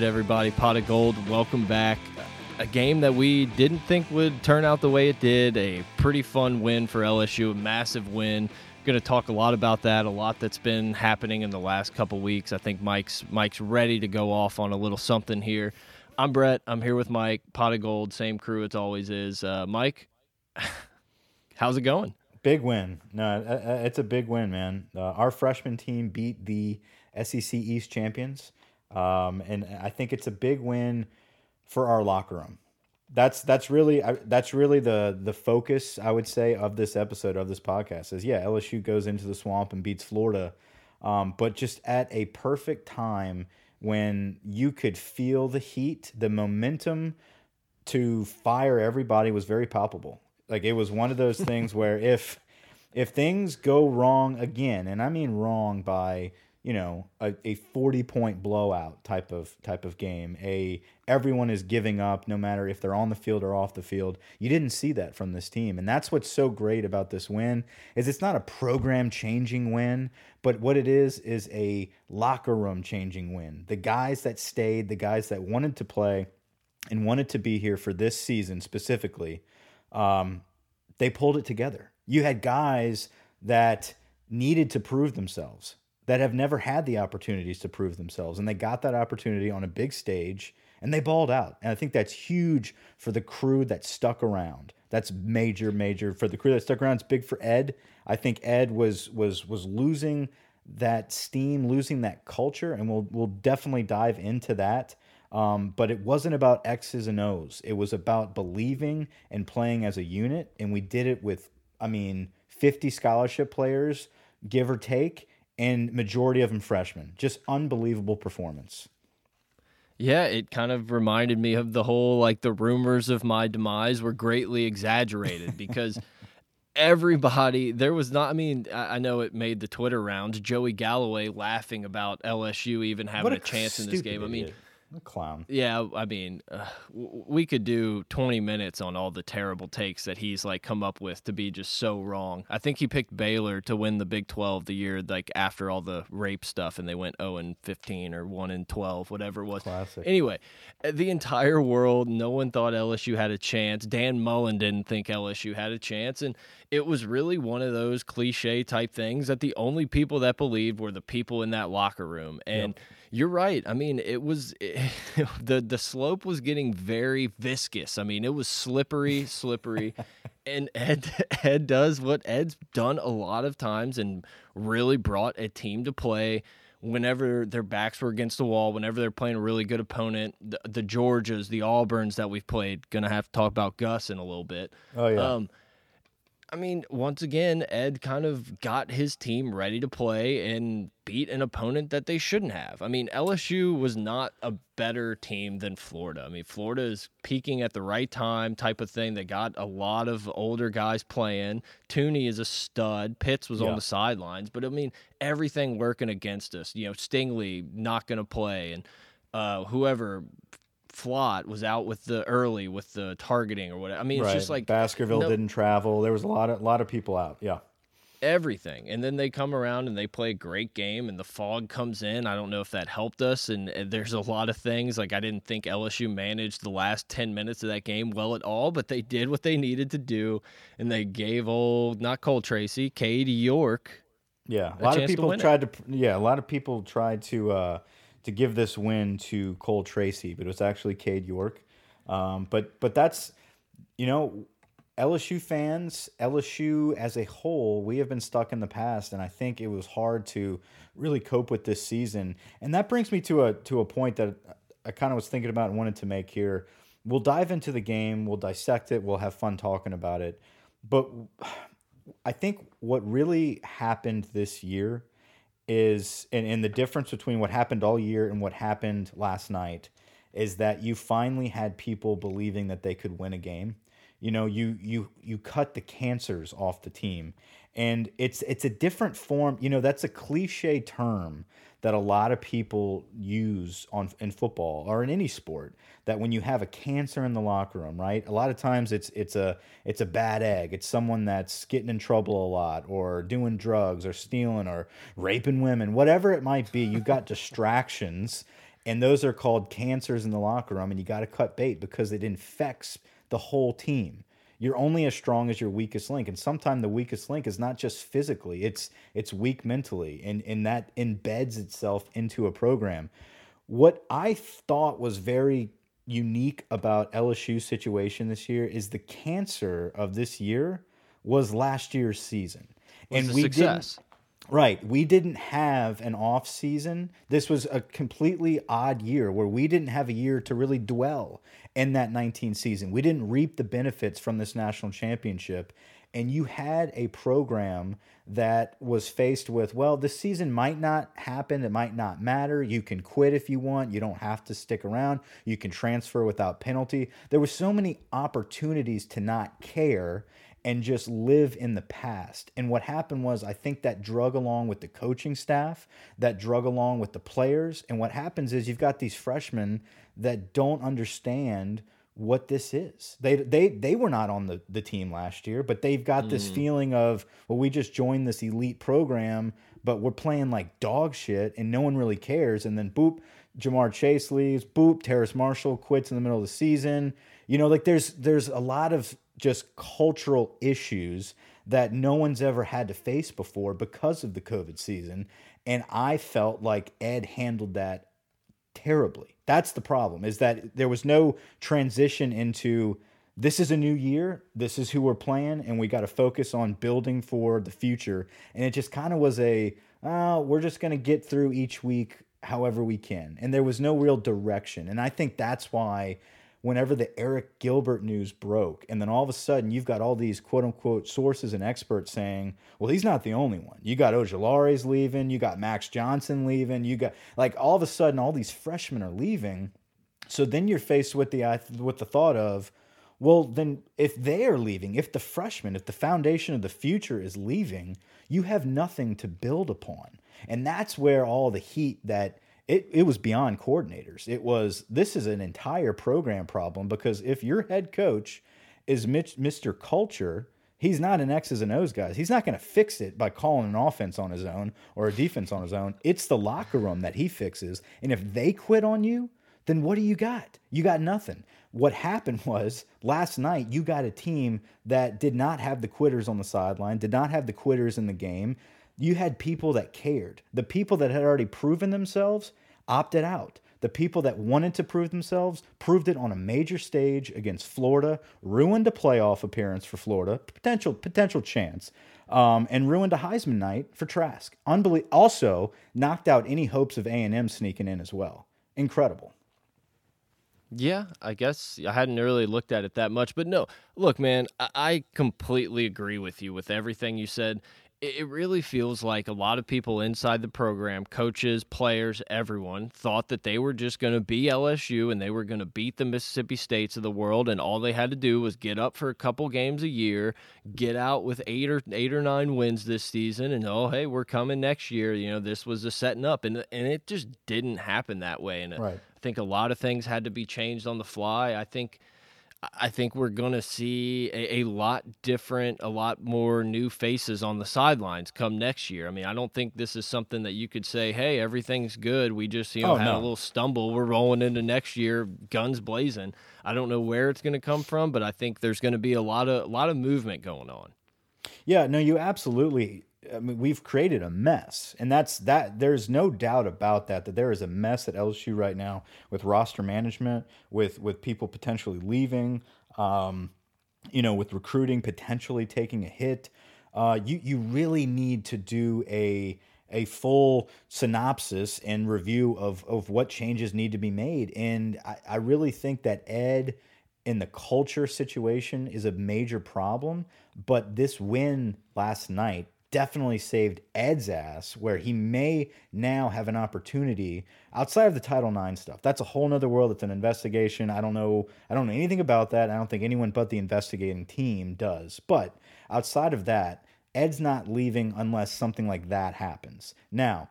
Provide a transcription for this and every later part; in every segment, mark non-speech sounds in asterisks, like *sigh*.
Right, everybody, Pot of Gold, welcome back. A game that we didn't think would turn out the way it did. A pretty fun win for LSU, a massive win. Going to talk a lot about that, a lot that's been happening in the last couple weeks. I think Mike's Mike's ready to go off on a little something here. I'm Brett. I'm here with Mike. Pot of Gold, same crew it always is. Uh, Mike, *laughs* how's it going? Big win. No, it's a big win, man. Uh, our freshman team beat the SEC East champions. Um, and I think it's a big win for our locker room. That's that's really that's really the the focus I would say of this episode of this podcast is yeah LSU goes into the swamp and beats Florida, um, but just at a perfect time when you could feel the heat, the momentum to fire everybody was very palpable. Like it was one of those *laughs* things where if if things go wrong again, and I mean wrong by you know a, a 40 point blowout type of type of game. A everyone is giving up no matter if they're on the field or off the field. You didn't see that from this team. And that's what's so great about this win is it's not a program changing win but what it is is a locker room changing win. The guys that stayed the guys that wanted to play and wanted to be here for this season specifically um, they pulled it together. You had guys that needed to prove themselves that have never had the opportunities to prove themselves. And they got that opportunity on a big stage and they balled out. And I think that's huge for the crew that stuck around. That's major, major for the crew that stuck around. It's big for Ed. I think Ed was was was losing that steam, losing that culture, and we'll we'll definitely dive into that. Um, but it wasn't about X's and O's. It was about believing and playing as a unit, and we did it with, I mean, 50 scholarship players, give or take, and majority of them freshmen. Just unbelievable performance. Yeah, it kind of reminded me of the whole like the rumors of my demise were greatly exaggerated because *laughs* everybody there was not. I mean, I, know it made the Twitter rounds. Joey Galloway laughing about LSU even having a, a, chance in this game. I mean a clown. Yeah, I mean, uh, we could do 20 minutes on all the terrible takes that he's like come up with to be just so wrong. I think he picked Baylor to win the Big 12 the year like after all the rape stuff and they went 0 and 15 or 1 and 12, whatever it was. Classic. Anyway, uh, the entire world, no one thought LSU had a chance. Dan Mullen didn't think LSU had a chance and it was really one of those cliche type things that the only people that believed were the people in that locker room and yep you're right. I mean, it was it, *laughs* the the slope was getting very viscous. I mean, it was slippery, slippery. *laughs* and Ed *laughs* Ed does what Ed's done a lot of times and really brought a team to play whenever their backs were against the wall, whenever they're playing a really good opponent, the, the Georgias, the Auburns that we've played. Gonna have to talk about Gus in a little bit. Oh yeah. Um, I mean, once again, Ed kind of got his team ready to play and beat an opponent that they shouldn't have. I mean, LSU was not a better team than Florida. I mean, Florida is peaking at the right time, type of thing. They got a lot of older guys playing. Toney is a stud. Pitts was yeah. on the sidelines, but I mean, everything working against us. You know, Stingley not going to play, and uh, whoever Flott was out with the early with the targeting or whatever. I mean, it's right. just like Baskerville no, didn't travel. There was a lot of a lot of people out. Yeah. Everything. And then they come around and they play a great game and the fog comes in. I don't know if that helped us. And, and there's a lot of things like I didn't think LSU managed the last 10 minutes of that game well at all, but they did what they needed to do. And they gave old, not Cole Tracy, Cade York. Yeah. A, a lot of people tried it. to, yeah, a lot of people tried to, uh, to give this win to Cole Tracy, but it was actually Cade York. Um, but but that's you know LSU fans, LSU as a whole, we have been stuck in the past, and I think it was hard to really cope with this season. And that brings me to a to a point that I kind of was thinking about and wanted to make here. We'll dive into the game, we'll dissect it, we'll have fun talking about it. But I think what really happened this year is and, and the difference between what happened all year and what happened last night is that you finally had people believing that they could win a game. You know, you you you cut the cancers off the team. And it's it's a different form, you know, that's a cliche term that a lot of people use on in football or in any sport that when you have a cancer in the locker room right? A lot of times it's it's a it's a bad egg. It's someone that's getting in trouble a lot or doing drugs or stealing or raping women whatever it might be you've got distractions. And those are called cancers in the locker room, and you got to cut bait because it infects the whole team. You're only as strong as your weakest link, and sometimes the weakest link is not just physically; it's it's weak mentally, and and that embeds itself into a program. What I thought was very unique about LSU's situation this year is the cancer of this year was last year's season, was and we success. didn't. Right. We didn't have an off season. This was a completely odd year where we didn't have a year to really dwell in that 19 season. We didn't reap the benefits from this national championship. And you had a program that was faced with, well, the season might not happen. It might not matter. You can quit if you want. You don't have to stick around. You can transfer without penalty. There were so many opportunities to not care and just live in the past. And what happened was, I think that drug along with the coaching staff, that drug along with the players. And what happens is you've got these freshmen that don't understand what this is. They they they were not on the, the team last year, but they've got mm. this feeling of, well, we just joined this elite program, but we're playing like dog shit and no one really cares. And then boop, Ja'Marr Chase leaves, boop, Terrace Marshall quits in the middle of the season. You know, like there's there's a lot of just cultural issues that no one's ever had to face before because of the COVID season. And I felt like Ed handled that terribly. That's the problem is that there was no transition into this is a new year, this is who we're playing, and we got to focus on building for the future. And it just kind of was a, uh, we're just going to get through each week however we can. And there was no real direction. And I think that's why whenever the Arik Gilbert news broke. And then all of a sudden, you've got all these quote unquote sources and experts saying, well, he's not the only one. You got Ojulari's leaving, you got Max Johnson leaving, you got like all of a sudden, all these freshmen are leaving. So then you're faced with the with the thought of, well, then if they are leaving, if the freshmen, if the foundation of the future is leaving, you have nothing to build upon. And that's where all the heat that it, it was beyond coordinators. It was this is an entire program problem because if your head coach is Mr. Culture, he's not an X's and O's guy. He's not going to fix it by calling an offense on his own or a defense on his own. It's the locker room that he fixes. And if they quit on you, then what do you got? You got nothing. What happened was last night you got a team that did not have the quitters on the sideline, did not have the quitters in the game. You had people that cared. The people that had already proven themselves opted out. The people that wanted to prove themselves proved it on a major stage against Florida, ruined a playoff appearance for Florida, potential potential chance, um, and ruined a Heisman night for Trask. Unbelie- also knocked out any hopes of A and M sneaking in as well. Incredible. Yeah, I guess I hadn't really looked at it that much, but no, look, man, I completely agree with you with everything you said it really feels like a lot of people inside the program, coaches, players, everyone, thought that they were just going to be LSU and they were going to beat the Mississippi States of the world, and all they had to do was get up for a couple games a year, get out with eight or eight or nine wins this season, and oh hey, we're coming next year. You know, this was the setting up, and and it just didn't happen that way. And uh, right. I think a lot of things had to be changed on the fly. I think I think we're going to see a, a, lot different, a lot more new faces on the sidelines come next year. I mean, I don't think this is something that you could say, "Hey, everything's good. We just you know oh, had no. a little stumble. We're rolling into next year, guns blazing." I don't know where it's going to come from, but I think there's going to be a lot of a lot of movement going on. Yeah, no, you absolutely I mean, we've created a mess, and that's that. There's no doubt about that. That there is a mess at LSU right now with roster management, with with people potentially leaving, um, you know, with recruiting potentially taking a hit. Uh, you you really need to do a a full synopsis and review of of what changes need to be made. And I, I really think that Ed in the culture situation is a major problem. But this win last night definitely saved Ed's ass, where he may now have an opportunity outside of the Title IX stuff. That's a whole nother world. It's an investigation. I don't know. I don't know anything about that. I don't think anyone but the investigating team does. But outside of that, Ed's not leaving unless something like that happens. Now,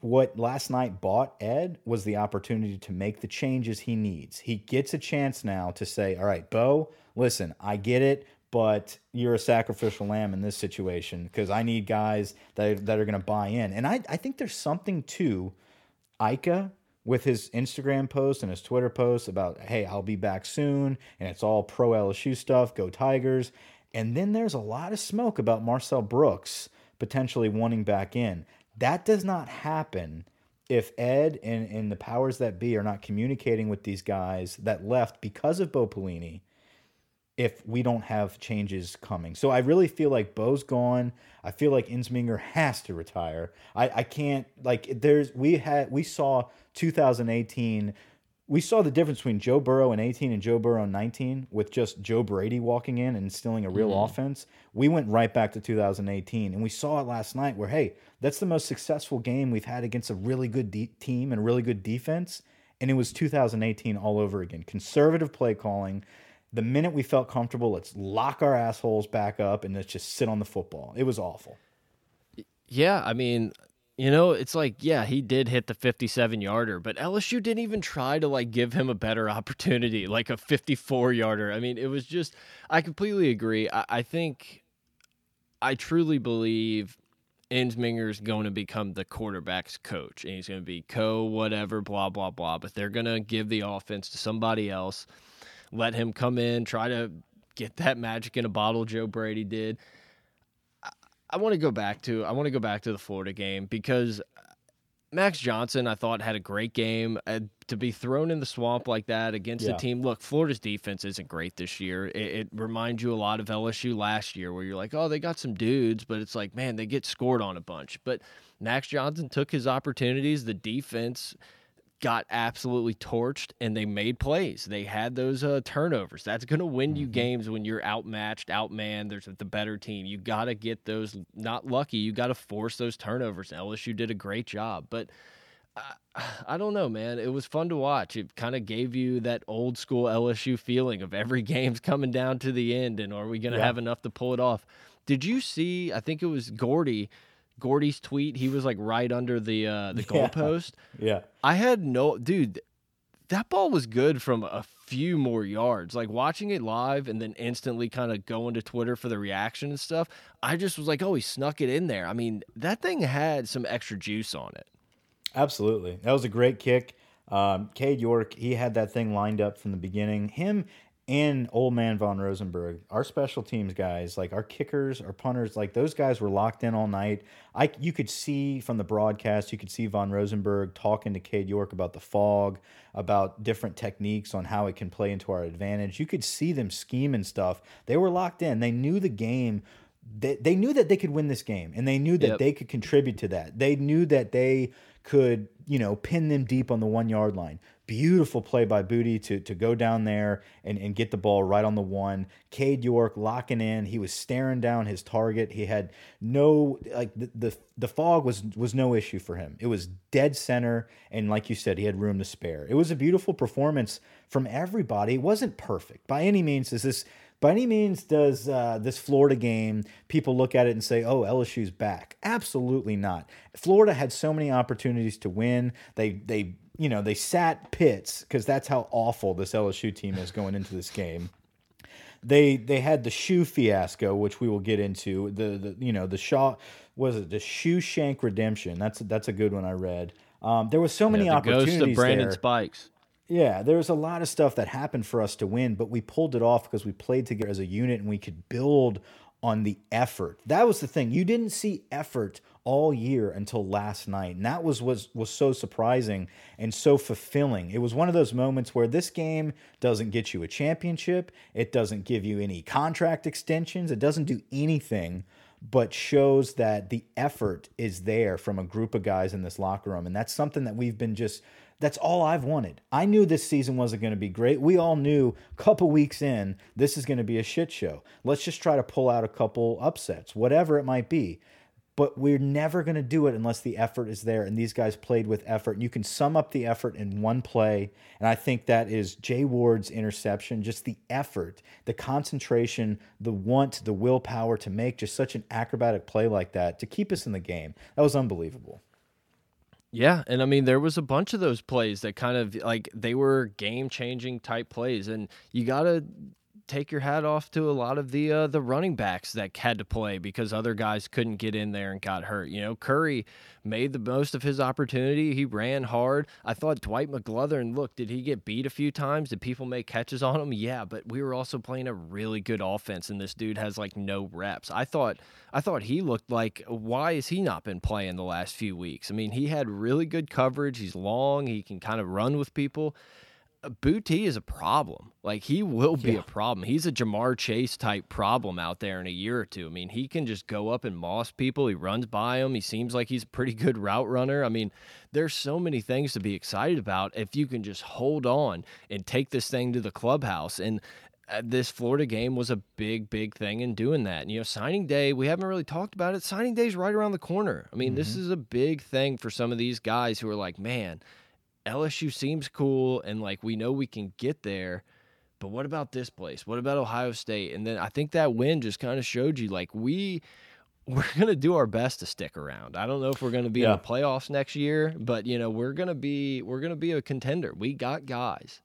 what last night bought Ed was the opportunity to make the changes he needs. He gets a chance now to say, All right, Bo, listen, I get it but you're a sacrificial lamb in this situation because I need guys that, that are going to buy in. And I, I think there's something to Ika with his Instagram posts and his Twitter posts about, hey, I'll be back soon, and it's all pro LSU stuff, go Tigers. And then there's a lot of smoke about Marcel Brooks potentially wanting back in. That does not happen if Ed and, and the powers that be are not communicating with these guys that left because of Bo Pelini if we don't have changes coming. So I really feel like Bo's gone. I feel like Ensminger has to retire. I, I can't like there's we had we saw 2018 we saw the difference between Joe Burrow in 18 and Joe Burrow in 19 with just Joe Brady walking in and instilling a real mm -hmm. offense. We went right back to 2018 and we saw it last night where hey, that's the most successful game we've had against a really good team and really good defense and it was 2018 all over again. Conservative play calling, the minute we felt comfortable, let's lock our assholes back up and let's just sit on the football. It was awful. Yeah, I mean, you know, it's like, yeah, he did hit the 57 yarder, but LSU didn't even try to like give him a better *laughs* opportunity, like a 54 yarder. I mean, it was just, I completely agree. I, I think, I truly believe Ensminger is going to become the quarterback's coach and he's going to be co whatever, blah, blah, blah, but they're going to give the offense to somebody else let him come in, try to get that magic in a bottle Joe Brady did. I, I want to go back to I want to go back to the Florida game because Max Johnson I thought had a great game uh, to be thrown in the swamp like that against yeah. a team. Look, Florida's defense isn't great this year. It, it, reminds you a lot of LSU last year, where you're like, oh, they got some dudes, but it's like, man, they get scored on a bunch. But Max Johnson took his opportunities. The defense got absolutely torched and they made plays. They had those uh, turnovers. That's going to win you mm-hmm. games when you're outmatched, outmanned. There's the better team. You got to get those not lucky. You got to force those turnovers. LSU did a great job, but uh, *sighs* I don't know, man. It was fun to watch. It kind of gave you that old school LSU feeling of every *laughs* game's coming down to the end, and are we going to yeah. have enough to pull it off? Did you see? I think it was Gordy Gordy's tweet, he was like right under the uh, the *laughs* goalpost. Yeah. yeah. I had no dude. That ball was good from a few more yards. Like watching it live and then instantly kind of going to Twitter for the reaction and stuff. I just was like, oh, he snuck it in there. I mean, that thing had some extra juice on it. Absolutely, that was a great kick. Um, Cade York, he had that thing lined up from the beginning. Him and old man von Rosenberg, our special teams guys, like our kickers, our punters, like those guys were locked in all night. I you could see from the broadcast, you could see von Rosenberg talking to Cade York about the fog, about different techniques on how it can play into our advantage. You could see them scheming and stuff. They were locked in. They knew the game. They, they knew that they could win this game and they knew that yep. they could contribute to that. They knew that they could, you know, pin them deep on the one yard line. Beautiful play by Boutte to, to go down there and, and get the ball right on the one. Cade York locking in. He was staring down his target. He had no like the, the the fog was was no issue for him. It was dead center, and like you said, he had room to spare. It was a beautiful performance from everybody. It wasn't perfect by any means. Is this by any means does uh, this Florida game people look at it and say, "Oh, LSU's back"? Absolutely not. Florida had so many opportunities to win. They they you know they sat Pitts because that's how awful this LSU team is going into this game. They they had the shoe fiasco, which we will get into. The the you know the Shaw was it the shoe shank redemption? That's that's a good one I read. Um, there was so many yeah, the opportunities. Ghost of Brandon there. Spikes. Yeah, there was a lot of stuff that happened for us to win, but we pulled it off because we played together as a unit and we could build on the effort. That was the thing. You didn't see effort all year until last night. And that was was was so surprising and so fulfilling. It was one of those moments where this game doesn't get you a championship, it doesn't give you any contract extensions, it doesn't do anything but shows that the effort is there from a group of guys in this locker room. And that's something that we've been just that's all I've wanted. I knew this season wasn't going to be great. We all knew a couple weeks in, this is going to be a shit show. Let's just try to pull out a couple upsets, whatever it might be. But we're never going to do it unless the effort is there. And these guys played with effort. And you can sum up the effort in one play. And I think that is Jay Ward's interception, just the effort, the concentration, the want, the willpower to make just such an acrobatic play like that to keep us in the game. That was unbelievable. Yeah, and I mean there was a bunch of those plays that kind of like they were game changing type plays, and you gotta take your hat off to a lot of the uh, the running backs that had to play because other guys couldn't get in there and got hurt. You know, Curry made the most of his opportunity. He ran hard. I thought Dwight McGlothern, look, did he get beat a few times? Did people make catches on him? Yeah, but we were also playing a really good offense, and this dude has like no reps. I thought I thought he looked like why has he not been playing the last few weeks? I mean, he had really good coverage. He's long. He can kind of run with people. Boutte is a problem. Like he will be yeah. a problem. He's a Ja'Marr Chase type problem out there in a year or two. I mean, he can just go up and moss people. He runs by them. He seems like he's a pretty good route runner. I mean, there's so many things to be excited about if you can just hold on and take this thing to the clubhouse. And uh, this Florida game was a big, big thing in doing that. And, you know, signing day, we haven't really talked about it. Signing day is right around the corner. I mean, mm -hmm. this mm-hmm. is a big thing for some of these guys who are like, man, LSU seems cool and like we know we can get there. But what about this place? What about Ohio State? And then I think that win just kind of showed you like we *laughs* we're going to do our best to stick around. I don't know if we're going to be yeah. in the playoffs next year, but you know, we're going to be we're going to be a contender. We got guys.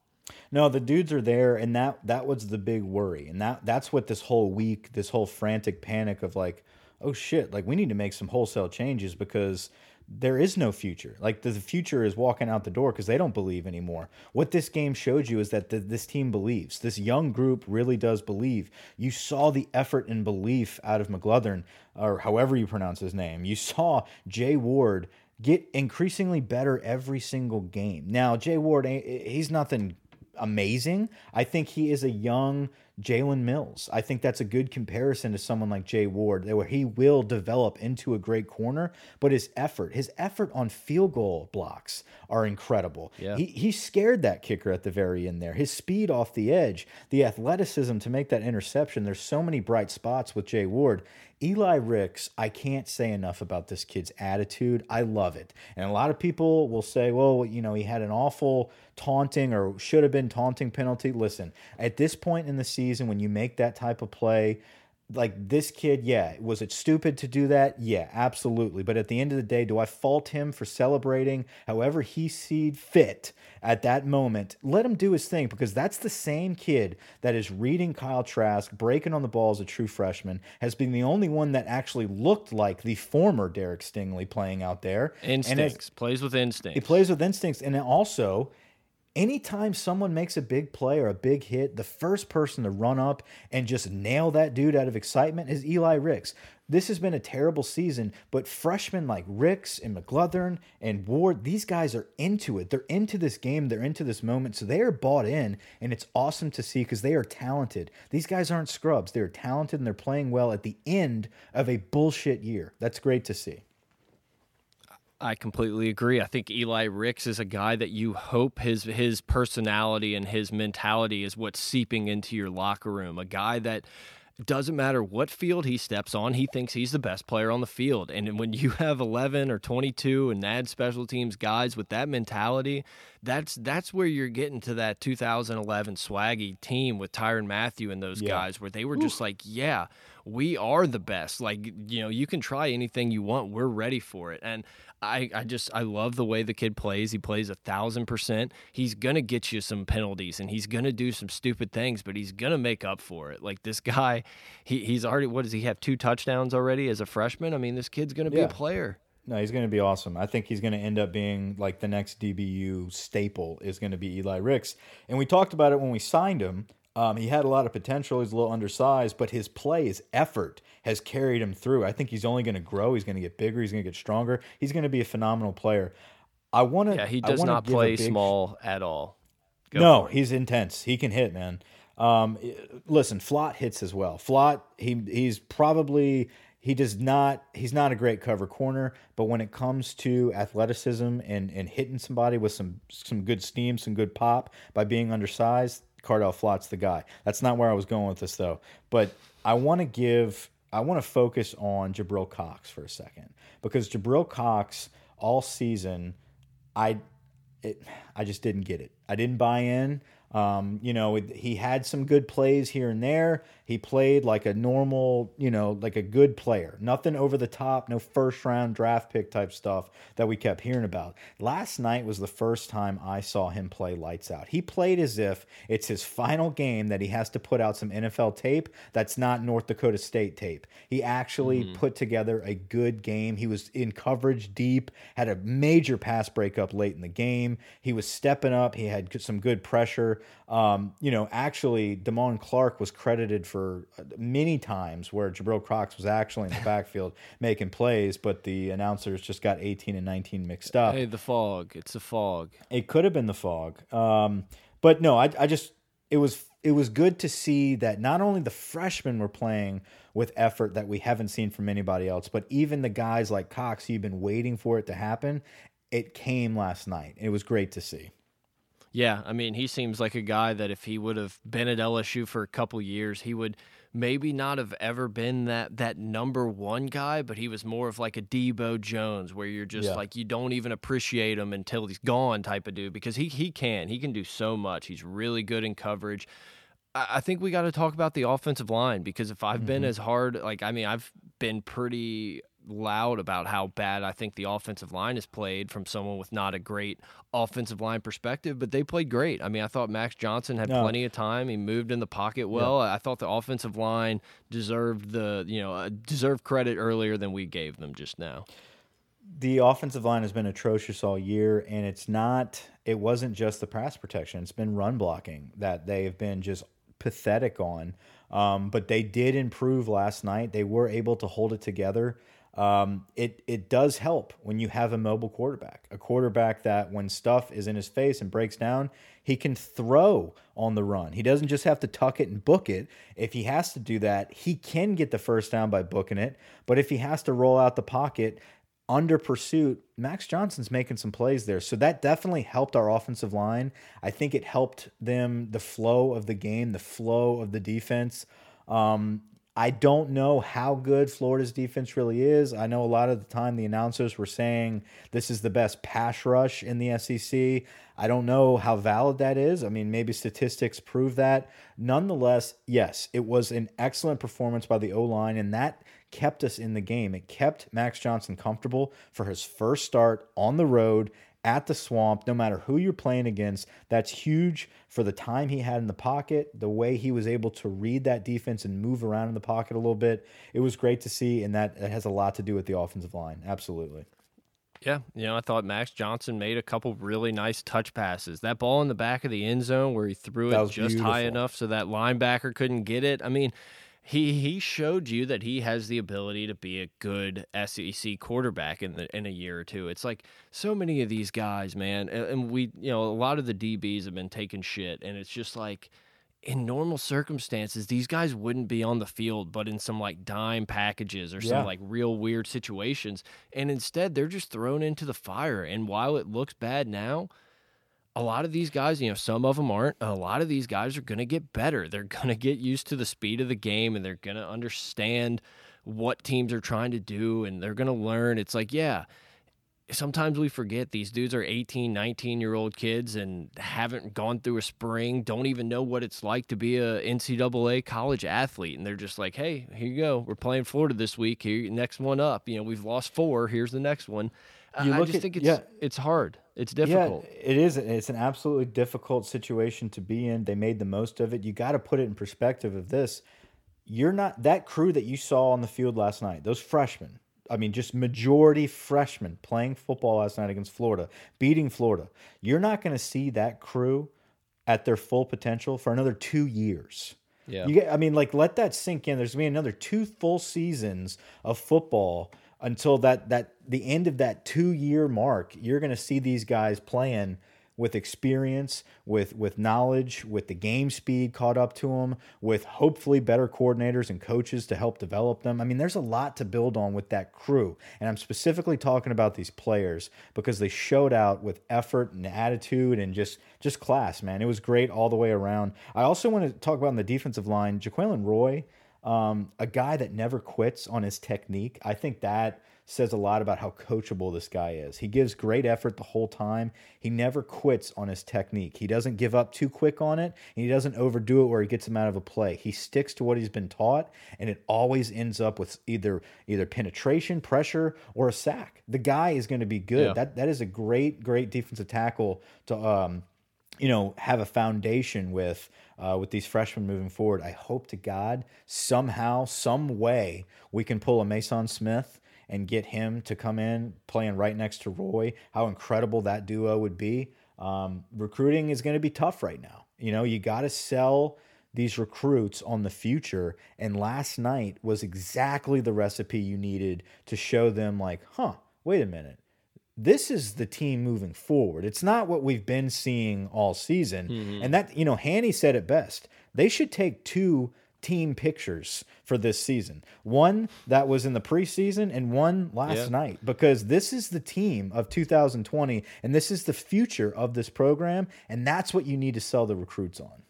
No, the dudes are there and that that was the big worry. And that that's what this whole week, this whole frantic panic of like, oh shit, like we need to make some wholesale changes because there is no future. Like the future is walking out the door because they don't believe anymore. What this game showed you is that this team believes. This young group really does believe. You saw the effort and belief out of McGlothern, or however you pronounce his name. You saw Jay Ward get increasingly better every single game. Now, Jay Ward, eh, eh, he's nothing amazing. I think he is a young Jalen Mills. I think that's a good comparison to someone like Jay Ward, where he will develop into a great corner, but his effort, his effort on field goal blocks are incredible. Yeah. He, he scared that kicker at the very end there. His speed off the edge, the athleticism to make that interception. There's so many bright spots with Jay Ward. Eli Ricks, I can't say enough about this kid's attitude. I love it. And a lot of people will say, well, you know, he had an awful taunting or should have been taunting penalty. Listen, at this point in the season, when you make that type of play, like this kid, yeah, was it stupid to do that? Yeah, absolutely. But at the end of the day, do I fault him for celebrating however he seed fit at that moment? Let him do his thing because that's the same kid that is reading Kyle Trask, breaking on the ball as a true freshman, has been the only one that actually looked like the former Derek Stingley playing out there. Instincts, plays with instincts. He plays with instincts. And also, anytime someone makes a big play or a big hit, the first person to run up and just nail that dude out of excitement is Eli Ricks. This has been a terrible season, but freshmen like Ricks and McGlothern and Ward, these guys are into it. They're into this game, they're into this moment, so they are bought in, and it's awesome to see because they are talented. These guys aren't scrubs. They're talented and they're playing well at the end of a bullshit year. That's great to see. I completely agree. I think Eli Ricks is a guy that you hope his his personality and his mentality is what's seeping into your locker room. A guy that doesn't matter what field he steps on, he thinks he's the best player on the field. And when you have 11 or 22 and add special teams guys with that mentality, that's that's where you're getting to that 2011 swaggy team with Tyrann Mathieu and those yeah. guys where they were Ooh. just like, yeah, we are the best. Like, you know, you can try anything you want. We're ready for it. And I, I just I love the way the kid plays. He plays a thousand percent. He's gonna get you some penalties and he's gonna do some stupid things, but he's gonna make up for it. Like this guy, he, he's already what does he have two touchdowns already as a freshman? I mean, this kid's gonna be yeah. a player. No, he's going to be awesome. I think he's going to end up being like the next DBU staple is going to be Eli Ricks. And we talked about it when we signed him. Um, he had a lot of potential. He's a little undersized, but his play, his effort has carried him through. I think he's only going to grow. He's going to get bigger. He's going to get stronger. He's going to be a phenomenal player. I want to. Yeah, he does not play small at all. Go no, he's intense. He can hit, man. Um, listen, Flott hits as well. Flott, he he's probably he does not he's not a great cover corner, but when it comes to athleticism and and hitting somebody with some some good steam, some good pop by being undersized, Cordale Flott's the guy. That's not where I was going with this though. But I want to give I want to focus on Jabril Cox for a second because Jabril Cox all season I it I just didn't get it. I didn't buy in. Um, you know, he had some good plays here and there. He played like a normal, you know, like a good player. Nothing over the top, no first round draft pick type stuff that we kept hearing about. Last night was the first time I saw him play lights out. He played as if it's his final game that he has to put out some NFL tape that's not North Dakota State tape. He actually mm. put together a good game. He was in coverage deep, had a major pass breakup late in the game. He was stepping up. He had some good pressure. Um, you know, actually, Damone Clark was credited for for many times where Jabril Cox was actually in the *laughs* backfield making plays, but the announcers just got 18 and 19 mixed up. Hey, the fog. It's the fog. It could have been the fog. Um, but no, I, I just it was it was good to see that not only the freshmen were playing with effort that we haven't seen from anybody else, but even the guys like Cox, you've been waiting for it to happen. It came last night. It was great to see. Yeah, I mean, he seems like a guy that if he would have been at LSU for a couple years, he would maybe not have ever been that that number one guy, but he was more of like a Debo Jones, where you're just yeah. like you don't even appreciate him until he's gone type of dude because he he can he can do so much. He's really good in coverage. I think we got to talk about the offensive line because if I've mm -hmm. been mm-hmm. as hard, like I mean, I've been pretty loud about how bad I think the offensive line has played from someone with not a great offensive line perspective, but they played great. I mean, I thought Max Johnson had no. plenty of time. He moved in the pocket well. Yeah. I thought the offensive line deserved the, you know, uh, deserved credit earlier than we gave them just now. The offensive line has been atrocious all year, and it's not, it wasn't just the pass protection, it's been run blocking that they've been just pathetic on. Um, but they did improve last night. They were able to hold it together um, it it does help when you have a mobile quarterback, a quarterback that when stuff is in his face and breaks down, he can throw on the run. He doesn't just have to tuck it and book it. If he has to do that, he can get the first down by booking it. But if he has to roll out the pocket under pursuit, Max Johnson's making some plays there. So that definitely helped our offensive line. I think it helped them the flow of the game, the flow of the defense. Um, I don't know how good Florida's defense really is. I know a lot of the time the announcers were saying this is the best pass rush in the SEC. I don't know how valid that is. I mean, maybe statistics prove that. Nonetheless, yes, it was an excellent performance by the O line, and that kept us in the game. It kept Max Johnson comfortable for his first start on the road at the swamp, no matter who you're playing against. That's huge for the time he had in the pocket, the way he was able to read that defense and move around in the pocket a little bit. It was great to see, and that, that has a lot to do with the offensive line. Absolutely. Yeah, you know, I thought Max Johnson made a couple really nice touch passes. That ball in the back of the end zone where he threw it just beautiful. high enough so that linebacker couldn't get it. I mean, he he showed you that he has the ability to be a good SEC quarterback in the in a year or two. It's like so many of these guys, man, and we you know a lot of the DBs have been taking shit, and it's just like in normal circumstances, these guys wouldn't be on the field, but in some like dime packages or some yeah. like real weird situations, and instead they're just thrown into the fire. And while it looks bad now a lot of these guys, you know, some of them aren't. A lot of these guys are going to get better. They're *laughs* going to get used to the speed of the game and they're going to understand what teams are trying to do and they're going to learn. It's like, yeah, sometimes we forget these dudes are 18, 19 year old kids and haven't gone through a spring, don't even know what it's like to be a NCAA college athlete. And they're just like, hey, here you go. We're playing Florida this week. Here, next one up. You know, we've lost four. Here's the next one. You I just at, think it's yeah. it's hard. It's difficult. Yeah, it is. It's an absolutely difficult situation to be in. They made the most of it. You got to put it in perspective of this. You're not that crew that you saw on the field last night. Those freshmen. I mean, just majority freshmen playing football last night against Florida, beating Florida. You're not going to see that crew at their full potential for another two years. Yeah. You get, I mean, like, let that sink in. There's going to be another two full seasons of football until that that the end of that two year mark, you're going to see these guys playing with experience, with with knowledge, with the game speed caught up to them, with hopefully better coordinators and coaches to help develop them. I mean, there's a lot to build on with that crew. And I'm specifically talking about these players because they showed out with effort and attitude and just just class, man. It was great all the way around. I also want to talk about on the defensive line, Jaquelin Roy um, a guy that never quits on his technique. I think that says a lot about how coachable this guy is. He gives great effort the whole time. He never quits on his technique. He doesn't give up too quick on it, and he doesn't overdo it where he gets him out of a play. He sticks to what he's been taught, and it always ends up with either either penetration, pressure, or a sack. The guy is going to be good. Yeah. That that is a great great defensive tackle to um, you know have a foundation with uh, with these freshmen moving forward. I hope to God somehow, some way, we can pull a Maason Smith and get him to come in playing right next to Roy. How incredible that duo would be. Um, recruiting is going to be tough right now. You know, you got to sell these recruits on the future. And last night was exactly the recipe you needed to show them, like, huh, wait a minute. This is the team moving forward. It's not what we've been seeing all season. Mm -hmm. And that, you know, Hanny said it best. They should take two team pictures for this season. One that was in the preseason and one last yeah. night because this is the team of 2020 and this is the future of this program and that's what you need to sell the recruits on.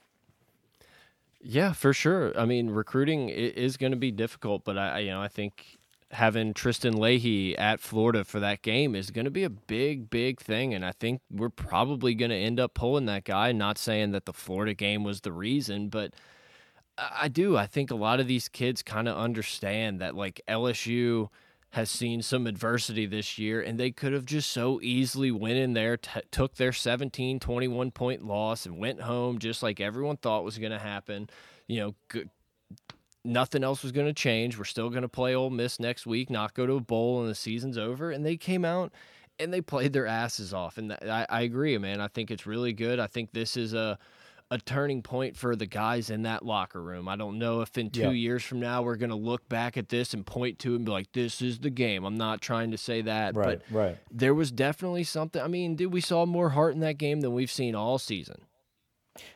Yeah, for sure. I mean, recruiting is going to be difficult, but I you know, I think having Tristan Leahy at Florida for that game is going to be a big, big thing. And I think we're probably going to end up pulling that guy. Not saying that the Florida game was the reason, but I do. I think a lot of these kids kind of understand that like LSU has seen some adversity this year and they could have just so easily went in there took their 17 21 point loss and went home just like everyone thought was going to happen you know nothing else was going to change we're still going to play Ole Miss next week not go to a bowl and the season's over and they came out and they played their asses off and I, I agree man I think it's really good I think this is a a turning point for the guys in that locker room. I don't know if in two yeah. years from now we're going to look back at this and point to it and be like, "This is the game." I'm not trying to say that, right, but right. there was definitely something. I mean, did we saw more heart in that game than we've seen all season?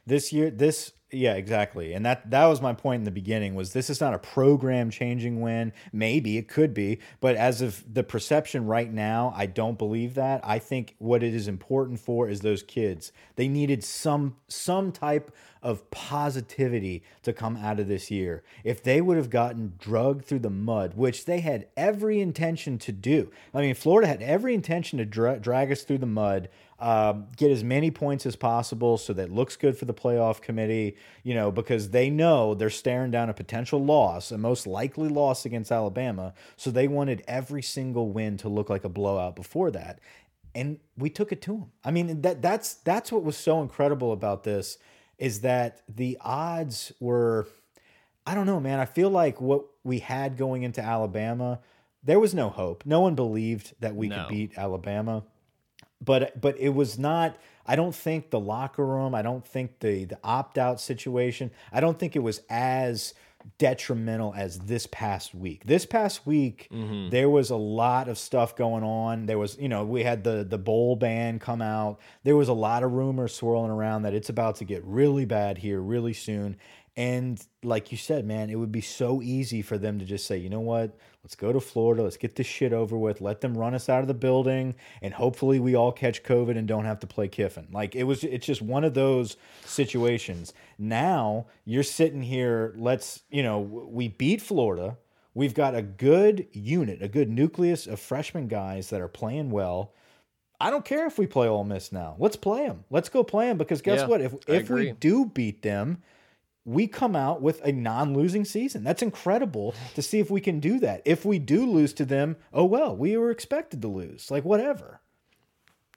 This year, this yeah, exactly. And that that was my point in the beginning was this is not a program changing win. Maybe it could be, but as of the perception right now, I don't believe that. I think what it is important for is those kids. They needed some some type of positivity to come out of this year. If they would have gotten drugged through the mud, which they had every intention to do. I mean, Florida had every intention to dra drag us through the mud um, get as many points as possible so that looks good for the playoff committee, you know, because they know they're staring down a potential loss, a most likely loss against Alabama. So they wanted every single win to look like a blowout before that. And we took it to them. I mean, that that's that's what was so incredible about this is that the odds were I don't know, man. I feel like what we had going into Alabama, there was no hope. No one believed that we no. could beat Alabama but but it was not I don't think the locker room, I don't think the the opt-out situation, I don't think it was as detrimental as this past week. This past week mm -hmm. there was a lot of stuff going on. There was, you know, we had the the bowl ban come out. There was a lot of rumors swirling around that it's about to get really bad here really soon. And like you said, man, it would be so easy for them to just say, you know what? Let's go to Florida. Let's get this shit over with. Let them run us out of the building, and hopefully we all catch COVID and don't have to play Kiffin. Like it was, it's just one of those situations. Now you're sitting here. Let's, you know, we beat Florida. We've got a good unit, a good nucleus of freshman guys that are playing well. I don't care if we play Ole Miss now. Let's play them. Let's go play them because guess yeah, what? If if we do beat them we come out with a non-losing season. That's incredible to see if we can do that. If we do lose to them, oh well, we were expected to lose. Like whatever.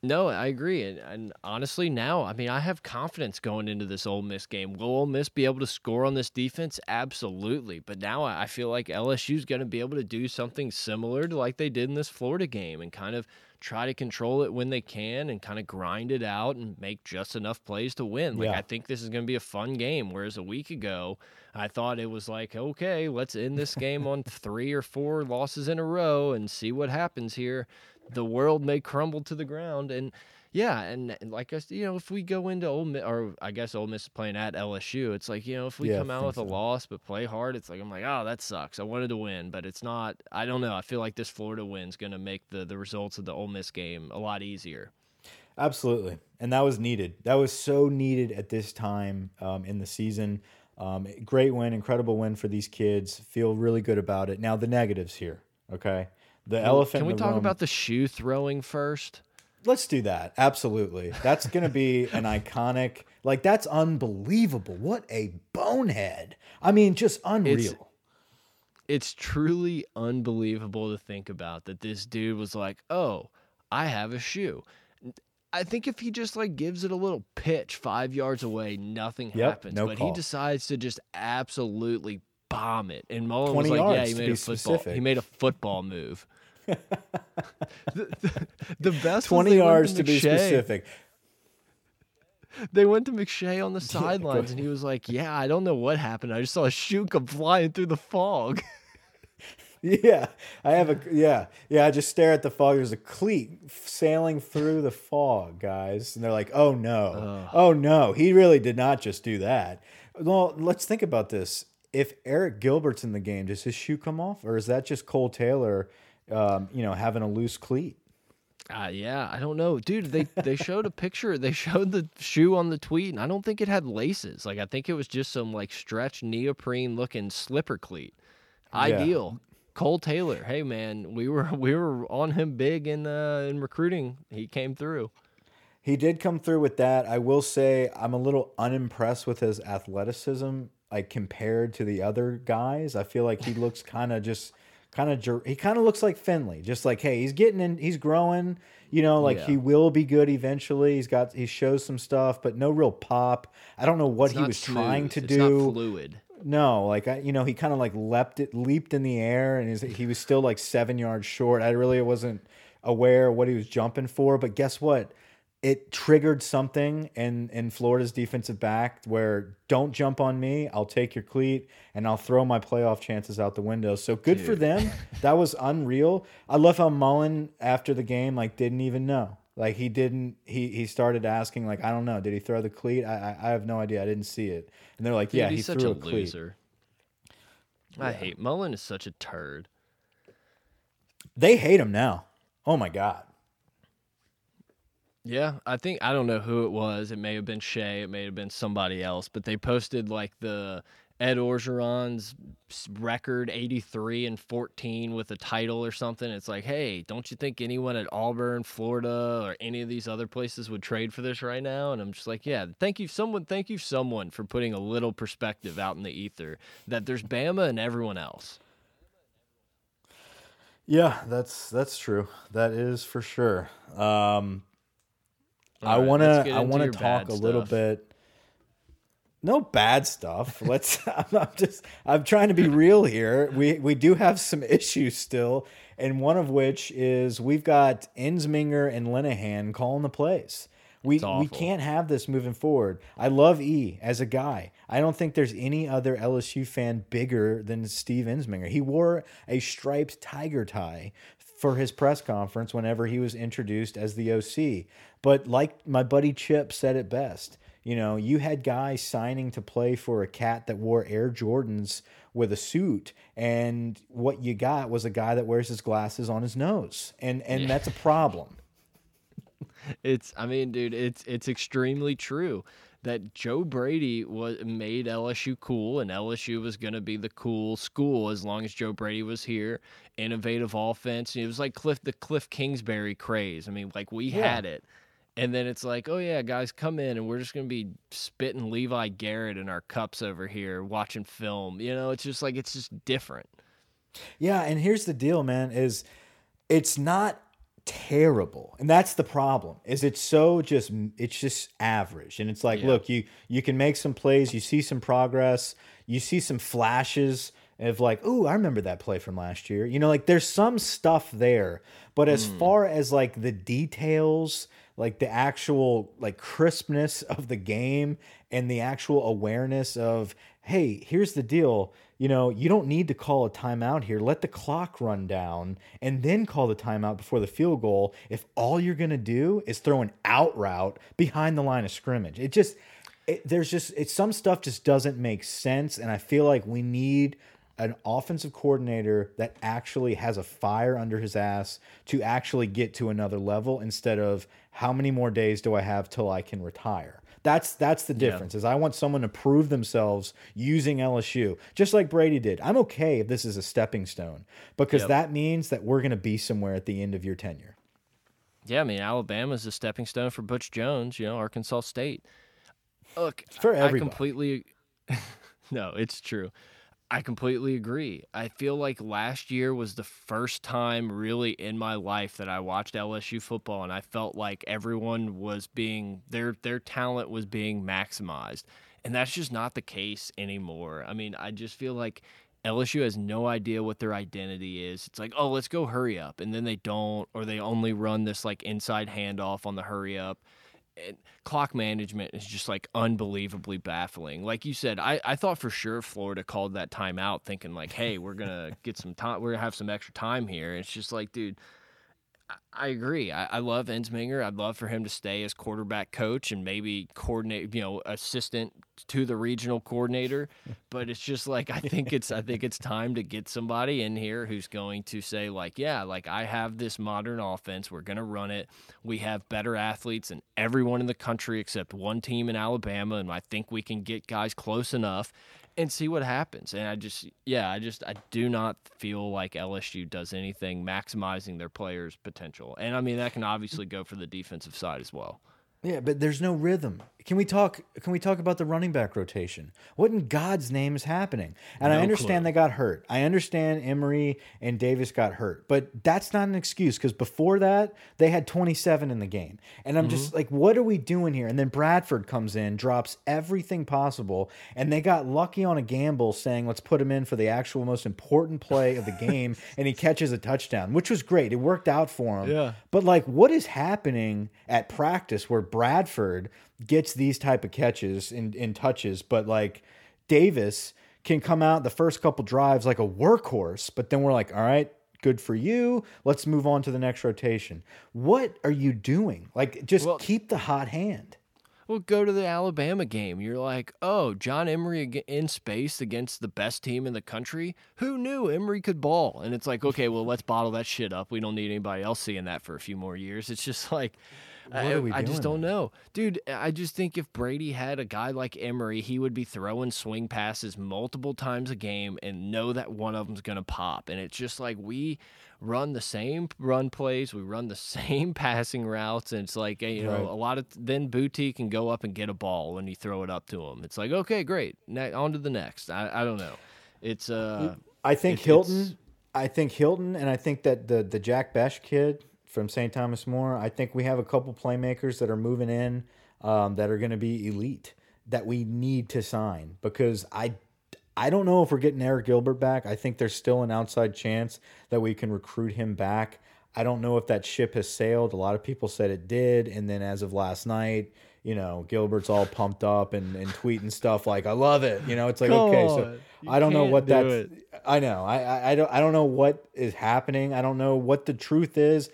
No, I agree, and, and, honestly, now I mean I have confidence going into this Ole Miss game. Will Ole Miss be able to score on this defense? Absolutely, but now I feel like LSU is going to be able to do something similar to like they did in this Florida game, and kind of try to control it when they can and kind of grind it out and make just enough plays to win. Like yeah. I think this is going to be a fun game. Whereas a week ago, I thought it was like, okay, let's end this game on *laughs* three or four losses in a row and see what happens here. The world may crumble to the ground and yeah, and, and, like I said, you know, if we go into Ole Miss, or I guess Ole Miss is playing at LSU, it's like you know, if we yeah, come out with so. a loss but play hard, it's like I'm like, oh, that sucks. I wanted to win, but it's not. I don't know. I feel like this Florida win's going to make the the results of the Ole Miss game a lot easier. Absolutely, and that was needed. That was so needed at this time um, in the season. Um, great win, incredible win for these kids. Feel really good about it. Now the negatives here. Okay, the Well, elephant. Can we talk room- about the shoe throwing first? Let's do that. Absolutely. That's going to be an iconic. Like that's unbelievable. What a bonehead. I mean, just unreal. It's truly unbelievable to think about that this dude was like, "Oh, I have a shoe." I think if he just like gives it a little pitch 5 yards away, nothing Yep, happens, no but call. he decides to just absolutely bomb it. And Mullen was like, "Yeah, he made a football. specific. He made a football move." The, the, the best 20 yards to be specific. They went to McShay on the *laughs* sidelines, and he was like, "Yeah, I don't know what happened. I just saw a shoe come flying through the fog." *laughs* Yeah, I have a yeah, yeah. I just stare at the fog. There's a cleat sailing through the fog, guys, and they're like, "Oh no, oh no, he really did not just do that." Well, let's think about this. If Arik Gilbert's in the game, does his shoe come off, or is that just Kole Taylor, um, you know, having a loose cleat? Uh, yeah, I don't know, dude. They they showed a picture. They showed the shoe on the tweet, and I don't think it had laces. Like I think it was just some like stretch neoprene looking slipper cleat. Ideal. Kole Taylor. Hey man, we were *laughs* we were on him big in uh, in recruiting. He came through. He did come through with that. I will say I'm a little unimpressed with his athleticism, like compared to the other guys. I feel like he looks kind of just kind of he kind of looks like Finley, just like hey, he's getting in, he's growing. You know, like Yeah. he will be good eventually. He's got he shows some stuff, but no real pop. I don't know what It's he was trying to It's not do. fluid. No, like I, you know, he kind of like leapt it, leaped in the air, and he was still like seven yards short. I really wasn't aware what he was jumping for, but guess what? It triggered something in in Florida's defensive back where don't jump on me. I'll take your cleat and I'll throw my playoff chances out the window. So good for them. *laughs* That was unreal. I love how Mullen after the game like didn't even know. Like he didn't. He he started asking like I don't know. Did he throw the cleat? I I, I have no idea. I didn't see it. And they're like, Dude, yeah, he's he such threw a a, cleat. loser. I hate Mullen is such a turd. They hate him now. Oh my god. Yeah, I think I don't know who it was. It may have been Shay. It may have been somebody else. But they posted like the Ed Orgeron's record, eighty-three and fourteen, with a title or something. It's like, hey, don't you think anyone at Auburn, Florida, or any of these other places would trade for this right now? And I'm just like, yeah, thank you, someone. Thank you, someone, for putting a little perspective out in the ether that there's Bama and everyone else. Yeah, that's that's true. That is for sure. Um, I All right, want to I want to talk a little stuff. bit. No bad stuff. *laughs* Let's. I'm, I'm just. I'm trying to be real here. We we do have some *laughs* issues still, and one of which is we've got Ensminger and Linehan calling the plays. We we can't have this moving forward. I love E as a guy. I don't think there's any other LSU fan bigger than Steve Ensminger. He wore a striped tiger tie for his press conference whenever he was introduced as the OC. But like my buddy Chip said it best, you know, you had guys signing to play for a cat that wore Air Jordans with a suit, and what you got was a guy that wears his glasses on his nose, and and that's a problem. *laughs* It's I mean, dude, it's it's extremely true that Joe Brady was made LSU cool and LSU was going to be the cool school as long as Joe Brady was here. Innovative offense. It was like Cliff the Cliff Kingsbury craze. I mean, like we Yeah. had it. And then it's like, oh yeah, guys, come in and we're just gonna be spitting Levi Garrett in our cups over here, watching film. You know, it's just like it's just different. Yeah, and here's the deal, man, is it's not terrible. And that's the problem. Is it's so just it's just average. And it's like, Yeah. look, you you can make some plays, you see some progress, you see some flashes of like, oh I remember that play from last year." You know, like there's some stuff there. But as hmm. far as like the details, like the actual like crispness of the game and the actual awareness of, "Hey, here's the deal you know, you don't need to call a timeout here. Let the clock run down and then call the timeout before the field goal if all you're going to do is throw an out route behind the line of scrimmage. It just, it, there's just, it's some stuff just doesn't make sense. And I feel like we need an offensive coordinator that actually has a fire under his ass to actually get to another level instead of how many more days do I have till I can retire? That's that's the difference. Yeah. Is I want someone to prove themselves using LSU, just like Brady did. I'm okay if this is a stepping stone because yep. that means that we're going to be somewhere at the end of your tenure. Yeah, I mean Alabama's a stepping stone for Butch Jones. You know, Arkansas State. Look, for everybody. I completely. *laughs* no, it's true. I completely agree. I feel like last year was the first time really in my life that I watched LSU football and I felt like everyone was being their their talent was being maximized. And that's just not the case anymore. I mean, I just feel like LSU has no idea what their identity is. It's like, oh, let's go hurry up. And then they don't, or they only run this like inside handoff on the hurry up and clock management is just like unbelievably baffling. Like you said, I, I thought for sure Florida called that timeout thinking like, hey, we're gonna *laughs* get some time we're gonna have some extra time here. It's just like, dude, I agree. I, I love Ensminger. I'd love for him to stay as quarterback coach and maybe coordinate, you know, assistant to the regional coordinator. But it's just like I think it's I think it's time to get somebody in here who's going to say like, yeah, like I have this modern offense. We're gonna run it. We have better athletes than everyone in the country except one team in Alabama, and I think we can get guys close enough and see what happens. And I just, yeah, I just, I do not feel like LSU does anything maximizing their players' potential. And I mean, that can obviously go for the defensive side as well. Yeah, but there's no rhythm. Can we talk? Can we talk about the running back rotation? What in God's name is happening? And no I understand clue. they got hurt. I understand Emery and Davis got hurt, but that's not an excuse because before that they had 27 in the game. And I'm mm -hmm. just mm-hmm. like, what are we doing here? And then Bradford comes in, drops everything possible, and they got lucky on a gamble saying, let's put him in for the actual most important play of the game, *laughs* and he catches a touchdown, which was great. It worked out for him. Yeah. But like, what is happening at practice where Bradford gets these type of catches in, in touches, but like Davis can come out the first couple drives like a workhorse, but then we're like, all right, good for you. Let's move on to the next rotation. What are you doing? Like, just well, keep the hot hand. Well, go to the Alabama game. You're like, oh, John Emery in space against the best team in the country. Who knew Emery could ball? And it's like, okay, well, let's bottle that shit up. We don't need anybody else seeing that for a few more years. It's just like, I, I just don't know, dude. I just think if Brady had a guy like Emery, he would be throwing swing passes multiple times a game and know that one of them's gonna pop. And it's just like we run the same run plays, we run the *laughs* same passing routes, and it's like you know right. a lot of then Boutte can go up and get a ball when you throw it up to him. It's like okay, great, on to the next. I, I don't know. It's uh, I think Hilton. I think Hilton, and I think that the the Jack Besh kid from St. Thomas More. I think we have a couple playmakers that are moving in um, that are going to be elite that we need to sign because I I don't know if we're getting Arik Gilbert back. I think there's still an outside chance that we can recruit him back. I don't know if that ship has sailed. A lot of people said it did, and then as of last night, you know, Gilbert's all pumped up and, and tweeting stuff like, "I love it." You know, it's like, Come okay, so I don't know what do that's. It. I know. I, I I don't I don't know what is happening. I don't know what the truth is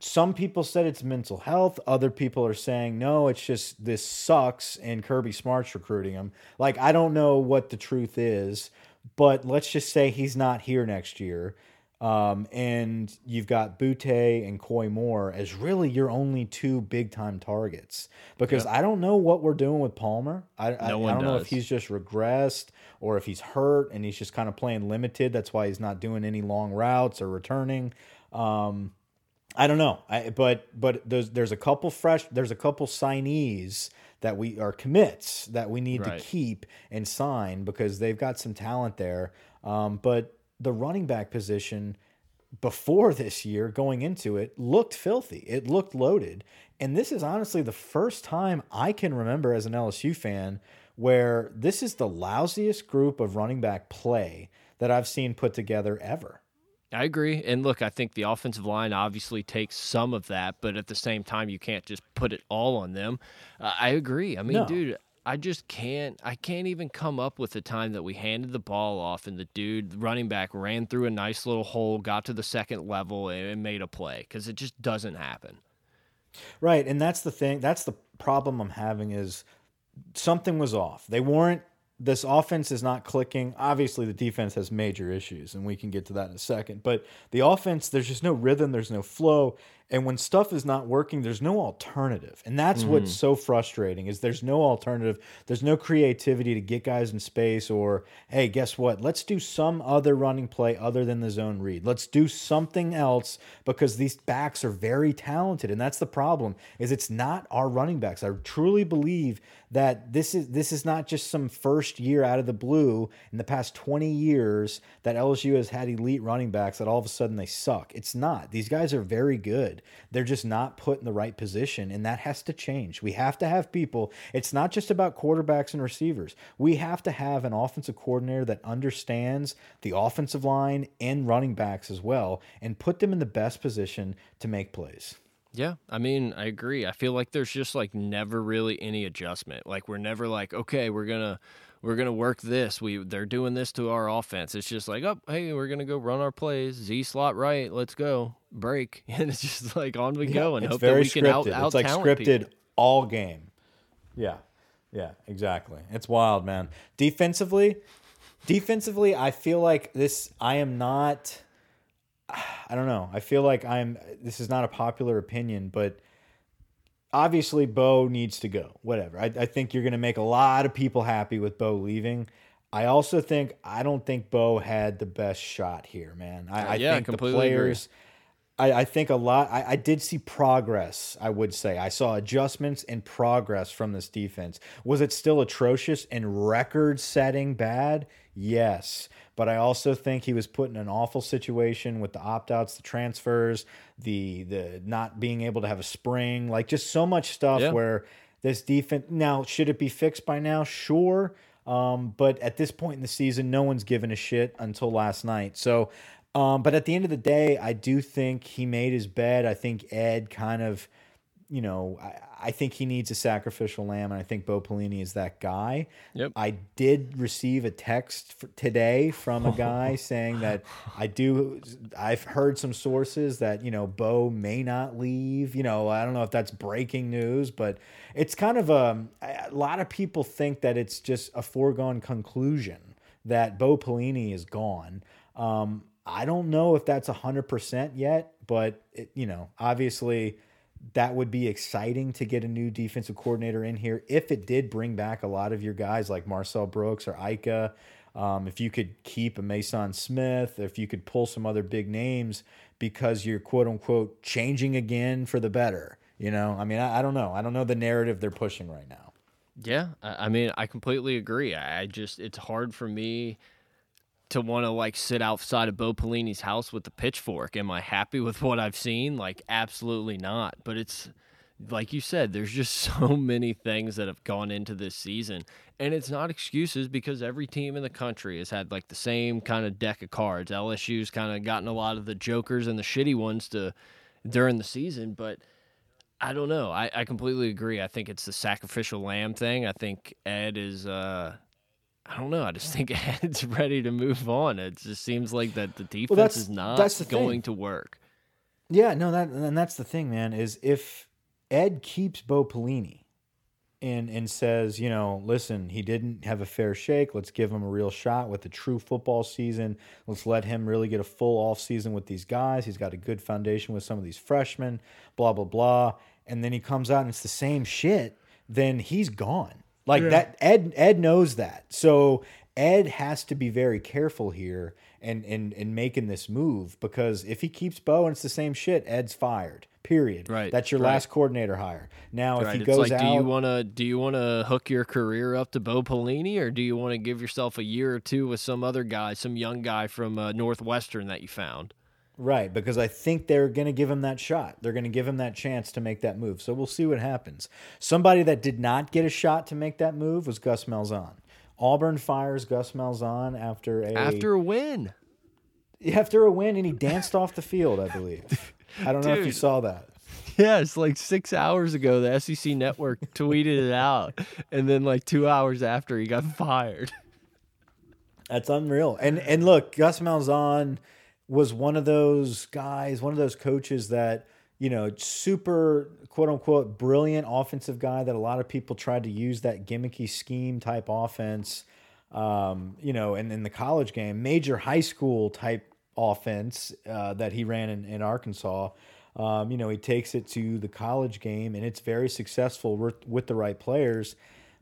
some people said it's mental health. Other people are saying no, it's just this sucks and Kirby Smart's recruiting him. Like I don't know what the truth is, but let's just say he's not here next year. Um, and you've got Boutte and Koy Moore as really your only two big time targets because I don't know what we're doing with Palmer. I, no I, I don't does. know if he's just regressed or if he's hurt and he's just kind of playing limited. That's why he's not doing any long routes or returning. Um, I don't know. I, but but there's there's a couple fresh there's a couple signees that we are commits that we need right. to keep and sign because they've got some talent there. Um, but the running back position before this year going into it looked filthy. It looked loaded. And this is honestly the first time I can remember as an LSU fan where this is the lousiest group of running back play that I've seen put together ever. I agree. And look, I think the offensive line obviously takes some of that, but at the same time, you can't just put it all on them. Uh, I agree. I mean, no. dude, I just can't. I can't even come up with the time that we handed the ball off and the dude running back ran through a nice little hole, got to the second level, and made a play because it just doesn't happen. Right, and that's the thing. That's the problem I'm having is something was off. They weren't this offense is not clicking. Obviously, the defense has major issues, and we can get to that in a second. But the offense, there's just no rhythm, there's no flow. And when stuff is not working, there's no alternative. And that's mm what's so frustrating is there's no alternative. There's no creativity to get guys in space or hey, guess what? Let's do some other running play other than the zone read. Let's do something else because these backs are very talented and that's the problem. Is it's not our running backs. I truly believe that this is this is not just some first year out of the blue in the past 20 years that LSU has had elite running backs that all of a sudden they suck. It's not. These guys are very good. They're just not put in the right position and that has to change. We have to have people. It's not just about quarterbacks and receivers. We have to have an offensive coordinator that understands the offensive line and running backs as well and put them in the best position to make plays. Yeah, I mean, I agree. I feel like there's just like never really any adjustment. Like we're never like, okay, we're gonna we're gonna work this. We they're doing this to our offense. It's just like, oh, hey, we're gonna go run our plays. Z slot right, let's go break, *laughs* and it's just like on we go and it's hope that we scripted. can out It's like scripted people. all game. Yeah, yeah, exactly. It's wild, man. Defensively, defensively, I feel like this. I am not *sighs* I don't know. I feel like I'm. This is not a popular opinion, but obviously Bo needs to go. Whatever. I, I think you're going to make a lot of people happy with Bo leaving. I also think I don't think Bo had the best shot here, man. I, uh, yeah, I think the players. I, I, think a lot. I, I did see progress. I would say I saw adjustments and progress from this defense. Was it still atrocious and record-setting bad? Yes, but I also think he was put in an awful situation with the opt outs, the transfers, the the not being able to have a spring, like just so much stuff yeah. where this defense now should it be fixed by now? Sure. Um, but at this point in the season, no one's given a shit until last night. So, um, but at the end of the day, I do think he made his bed. I think Ed kind of you know, I, I, think he needs a sacrificial lamb, and I think Bo Pelini is that guy. Yep. I did receive a text today from a guy *laughs* saying that I do. I've heard some sources that you know Bo may not leave. You know, I don't know if that's breaking news, but it's kind of a. A lot of people think that it's just a foregone conclusion that Bo Pelini is gone. Um, I don't know if that's a hundred percent yet, but it, you know, obviously that would be exciting to get a new defensive coordinator in here if it did bring back a lot of your guys like Marcel Brooks or Ika. Um, if you could keep a Maason Smith, if you could pull some other big names because you're quote unquote changing again for the better. You know, I mean, I, I don't know. I don't know the narrative they're pushing right now. Yeah, I mean, I completely agree. I just, it's hard for me to want to like sit outside of Bo Pelini's house with a pitchfork. Am I happy with what I've seen? Like, absolutely not. But it's like you said, there's just *laughs* so many things that have gone into this season. And it's not excuses because every team in the country has had like the same kind of deck of cards. LSU's kind of gotten a lot of the jokers and the shitty ones to during the season, but I don't know. I, I completely agree. I think it's the sacrificial lamb thing. I think Ed is uh I don't know. I just think *laughs* Ed's ready to move on. It just seems like that the defense well, is not that's going to work. Yeah, no, that and that's the thing, man. Is if Ed keeps Bo Pelini and and says, you know, listen, he didn't have a fair shake. Let's give him a real shot with a true football season. Let's let him really get a full off season with these guys. He's got a good foundation with some of these freshmen. Blah blah blah. And then he comes out and it's the same shit. Then he's gone like yeah. that Ed Ed knows that. So Ed has to be very careful here and and and making this move because if he keeps Bo and it's the same shit, Ed's fired. Period. Right. That's your right. last coordinator hire. Now, right. if he it's goes like, out, do you want to do you want to hook your career up to Bo Pelini, or do you want to give yourself a year or two with some other guy, some young guy from uh, Northwestern that you found? Right, because I think they're going to give him that shot. They're going to give him that chance to make that move. So we'll see what happens. Somebody that did not get a shot to make that move was Gus Malzahn. Auburn fires Gus Malzahn after a after a win. After a win, and he danced off the field. I believe. I don't know if you saw that. Yeah, it's like six hours ago. The SEC network *laughs* tweeted it out, and then like two hours after, he got fired. That's unreal. And and look, Gus Malzahn was one of those guys, one of those coaches that, you know, super quote unquote brilliant offensive guy that a lot of people tried to use that gimmicky scheme type offense, um, you know, and in the college game, major high school type offense uh, that he ran in, in Arkansas. Um, you know, he takes it to the college game, and it's very successful with, the right players.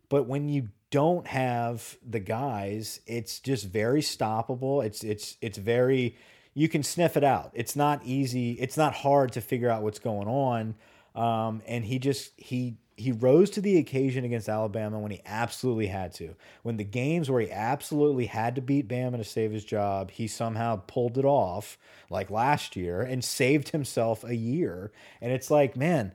But when you don't have the guys, it's just very stoppable. It's it's it's very you can sniff it out. It's not easy. It's not hard to figure out what's going on. Um, and he just he he rose to the occasion against Alabama when he absolutely had to. When the games where he absolutely had to beat Bama to save his job, he somehow pulled it off, like last year, and saved himself a year. And it's like, man,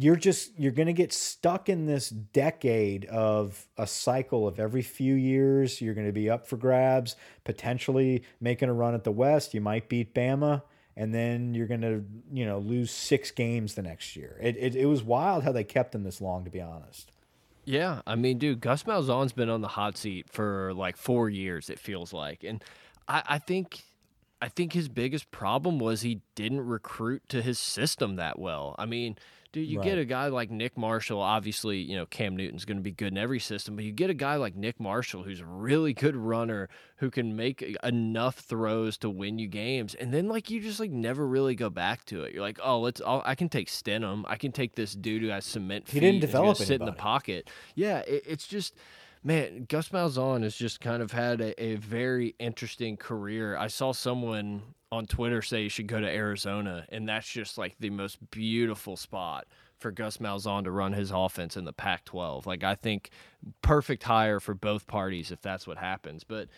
you're just you're going to get stuck in this decade of a cycle of every few years you're going to be up for grabs potentially making a run at the west you might beat bama and then you're going to you know lose six games the next year it, it, it was wild how they kept them this long to be honest yeah i mean dude gus malzahn's been on the hot seat for like four years it feels like and i, I think I think his biggest problem was he didn't recruit to his system that well. I mean, Dude, you right. get a guy like Nick Marshall. Obviously, you know Cam Newton's going to be good in every system, but you get a guy like Nick Marshall who's a really good runner who can make enough throws to win you games, and then like you just like never really go back to it. You're like, oh, let's. I'll, i can take Stidham. I can take this dude who has cement. He didn't develop. Sit in the pocket. Yeah, it, it's just man, Gus Malzahn has just kind of had a, a, very interesting career. I saw someone on Twitter say you should go to Arizona, and that's just like the most beautiful spot for Gus Malzahn to run his offense in the Pac 12. Like, I think perfect hire for both parties if that's what happens. But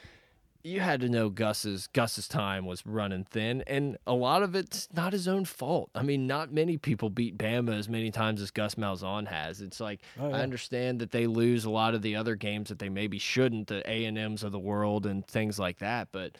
you had to know Gus's Gus's time was running thin, and a lot of it's not his own fault. I mean, not many people beat Bama as many times as Gus Malzahn has. It's like oh, yeah. I understand that they lose a lot of the other games that they maybe shouldn't, the A and M's of the world and things like that. But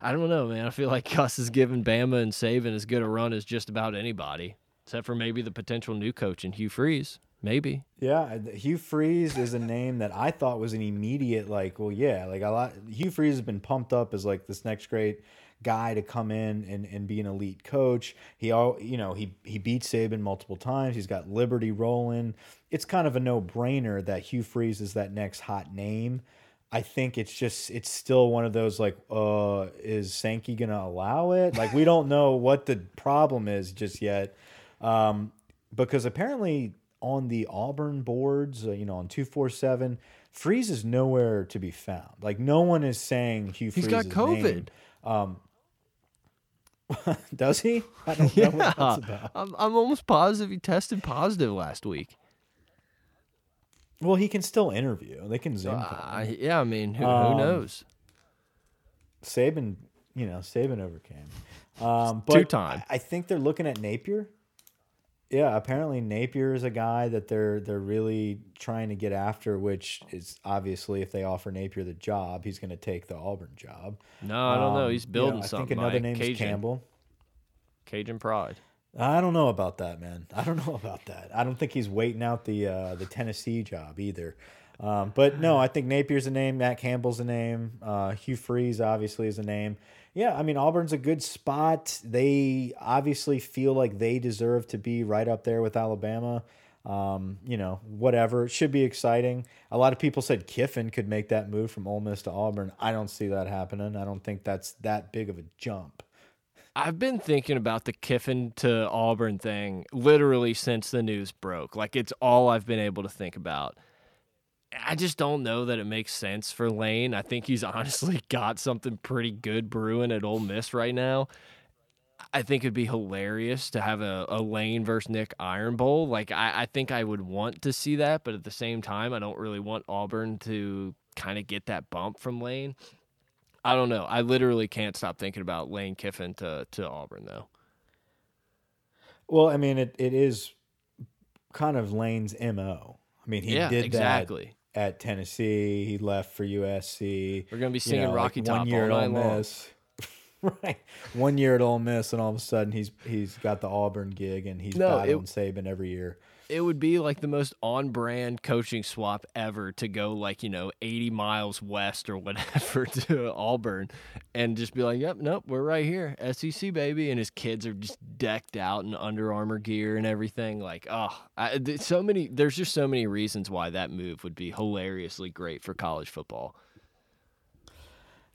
I don't know, man. I feel like *laughs* Gus has given Bama and Saban as good a run as just about anybody, except for maybe the potential new coach in Hugh Freeze. Maybe. Yeah, Hugh Freeze is a name that I thought was an immediate like, well, yeah, like a lot. Hugh Freeze has been pumped up as like this next great guy to come in and, and be an elite coach. He all you know he he beat Saban multiple times. He's got Liberty rolling. It's kind of a no brainer that Hugh Freeze is that next hot name. I think it's just it's still one of those like, uh, is Sankey gonna allow it? Like we don't know *laughs* what the problem is just yet, um, because apparently on the Auburn boards, uh, you know, on 247, Freeze is nowhere to be found. Like, no one is saying Hugh Freeze He's got COVID. Um, *laughs* does he? I don't yeah. know what *laughs* that's about. I'm, I'm almost positive he tested positive last week. Well, he can still interview. They can Zoom. Uh, yeah, I mean, who, um, who knows? Saban, you know, Saban overcame. *laughs* Um, but Two time. I, I think they're looking at Napier. Yeah, apparently Napier is a guy that they're they're really trying to get after, which is obviously if they offer Napier the job, he's going to take the Auburn job. No, I don't um, know. He's building yeah, I something. think another name is Campbell. Cajun Pride. I don't know about that, man. I don't *laughs* know about that. I don't think he's waiting out the uh, the Tennessee job either. Um, but no, I think Napier's a name. Matt Campbell's a name. Uh, Hugh Freeze obviously is a name yeah, I mean Auburn's a good spot. They obviously feel like they deserve to be right up there with Alabama. Um, you know, whatever. It should be exciting. A lot of people said Kiffin could make that move from Ole Miss to Auburn. I don't see that happening. I don't think that's that big of a jump. I've been thinking about the Kiffin to Auburn thing literally since the news broke. Like it's all I've been able to think about. I just don't know that it makes sense for Lane. I think he's *laughs* honestly got something pretty good brewing at Ole Miss right now. I think it'd be hilarious to have a, a Lane versus Nick Iron Bowl. Like I, I think I would want to see that, but at the same time, I don't really want Auburn to kind of get that bump from Lane. I don't know. I literally can't stop thinking about Lane Kiffin to to Auburn though. Well, I mean, it, it is kind of Lane's mo. I mean, he yeah, did exactly at Tennessee. He left for USC. We're gonna be singing you know, Rocky like Top one year all Ole Miss. *laughs* right, one year at Ole Miss, and all of a sudden he's he's got the Auburn gig, and he's no, battling it, Saban every year it would be like the most on brand coaching swap ever to go like, you know, 80 miles west or whatever *laughs* to Auburn and just be like, yep, nope, we're right here. SEC, baby. And his kids are just decked out in Under Armour gear and everything. Like, oh, I, so many, there's just so many reasons why that move would be hilariously great for college football.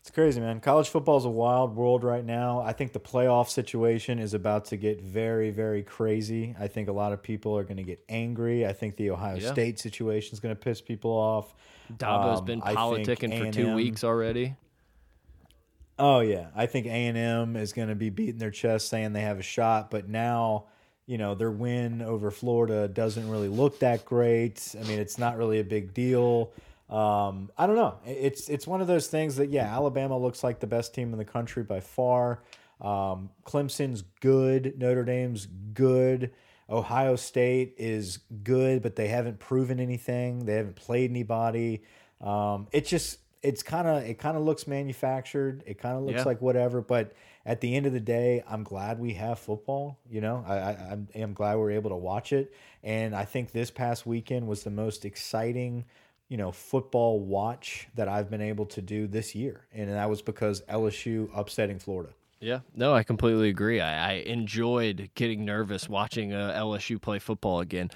It's crazy, man. College football is a wild world right now. I think the playoff situation is about to get very, very crazy. I think a lot of people are going to get angry. I think the Ohio Yeah. State situation is going to piss people off. Dabo's Um, been politicking for two weeks already. Oh yeah, I think A and M is going to be beating their chest, saying they have a shot. But now, you know, their win over Florida doesn't really look that great. I mean, it's not really a big deal. Um, I don't know. It's it's one of those things that yeah, Alabama looks like the best team in the country by far. Um, Clemson's good. Notre Dame's good. Ohio State is good, but they haven't proven anything. They haven't played anybody. Um, it just it's kind of it kind of looks manufactured. It kind of looks Yeah. like whatever. But at the end of the day, I'm glad we have football. You know, I, I I'm, I'm glad we're able to watch it. And I think this past weekend was the most exciting, you know, football watch that I've been able to do this year, and that was because LSU upsetting Florida. Yeah, no, I completely agree. I, I enjoyed getting nervous watching uh, LSU play football again.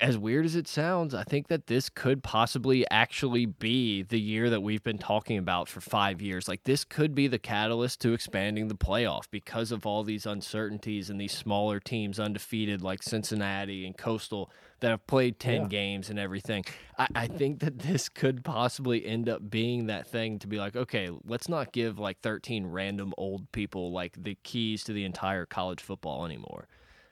As weird as it sounds, I think that this could possibly actually be the year that we've been talking about for five years. Like, this could be the catalyst to expanding the playoff because of all these uncertainties and these smaller teams undefeated, like Cincinnati and Coastal, that have played 10 Yeah. games and everything. I, I think that this could possibly end up being that thing to be like, okay, let's not give like 13 random old people like the keys to the entire college football anymore.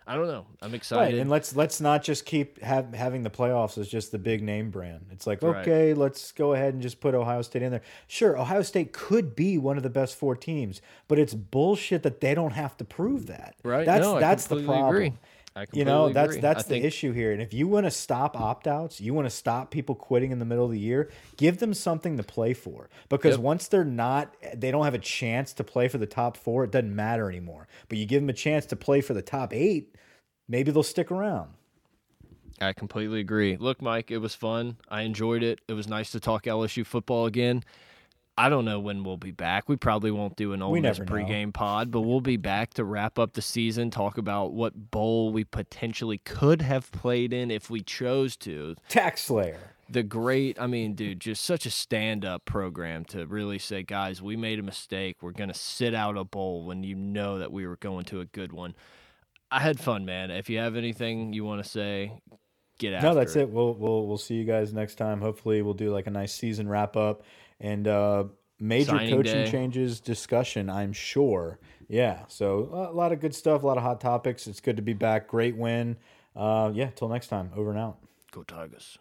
I don't know. I'm excited. Right, and let's let's not just keep have, having the playoffs as just the big name brand. It's like Right. okay, let's go ahead and just put Ohio State in there. Sure, Ohio State could be one of the best four teams, but it's bullshit that they don't have to prove that. right? That's no, that's I the problem. agree. I You know, that's agree. that's I the think, issue here. And if you want to stop opt outs, you want to stop people quitting in the middle of the year, give them something to play for. Because Yep. once they're not, they don't have a chance to play for the top four. It doesn't matter anymore. But you give them a chance to play for the top eight, maybe they'll stick around. I completely agree. Look, Mike, it was fun. I enjoyed it. It was nice to talk LSU football again. I don't know when we'll be back. We probably won't do an Ole Miss never know. pregame pod, but we'll be back to wrap up the season, talk about what bowl we potentially could have played in if we chose to. Tax Slayer. The great, I mean, dude, just such a stand up program to really say, guys, we made a mistake. We're going to sit out a bowl when you know that we were going to a good one. I had fun, man. If you have anything you want to say, get out. No, that's it. We'll we'll we'll see you guys next time. Hopefully, we'll do like a nice season wrap up and uh, major Signing coaching day. changes discussion. I'm sure. Yeah. So a lot of good stuff. A lot of hot topics. It's good to be back. Great win. Uh, yeah. Till next time. Over and out. Go Tigers.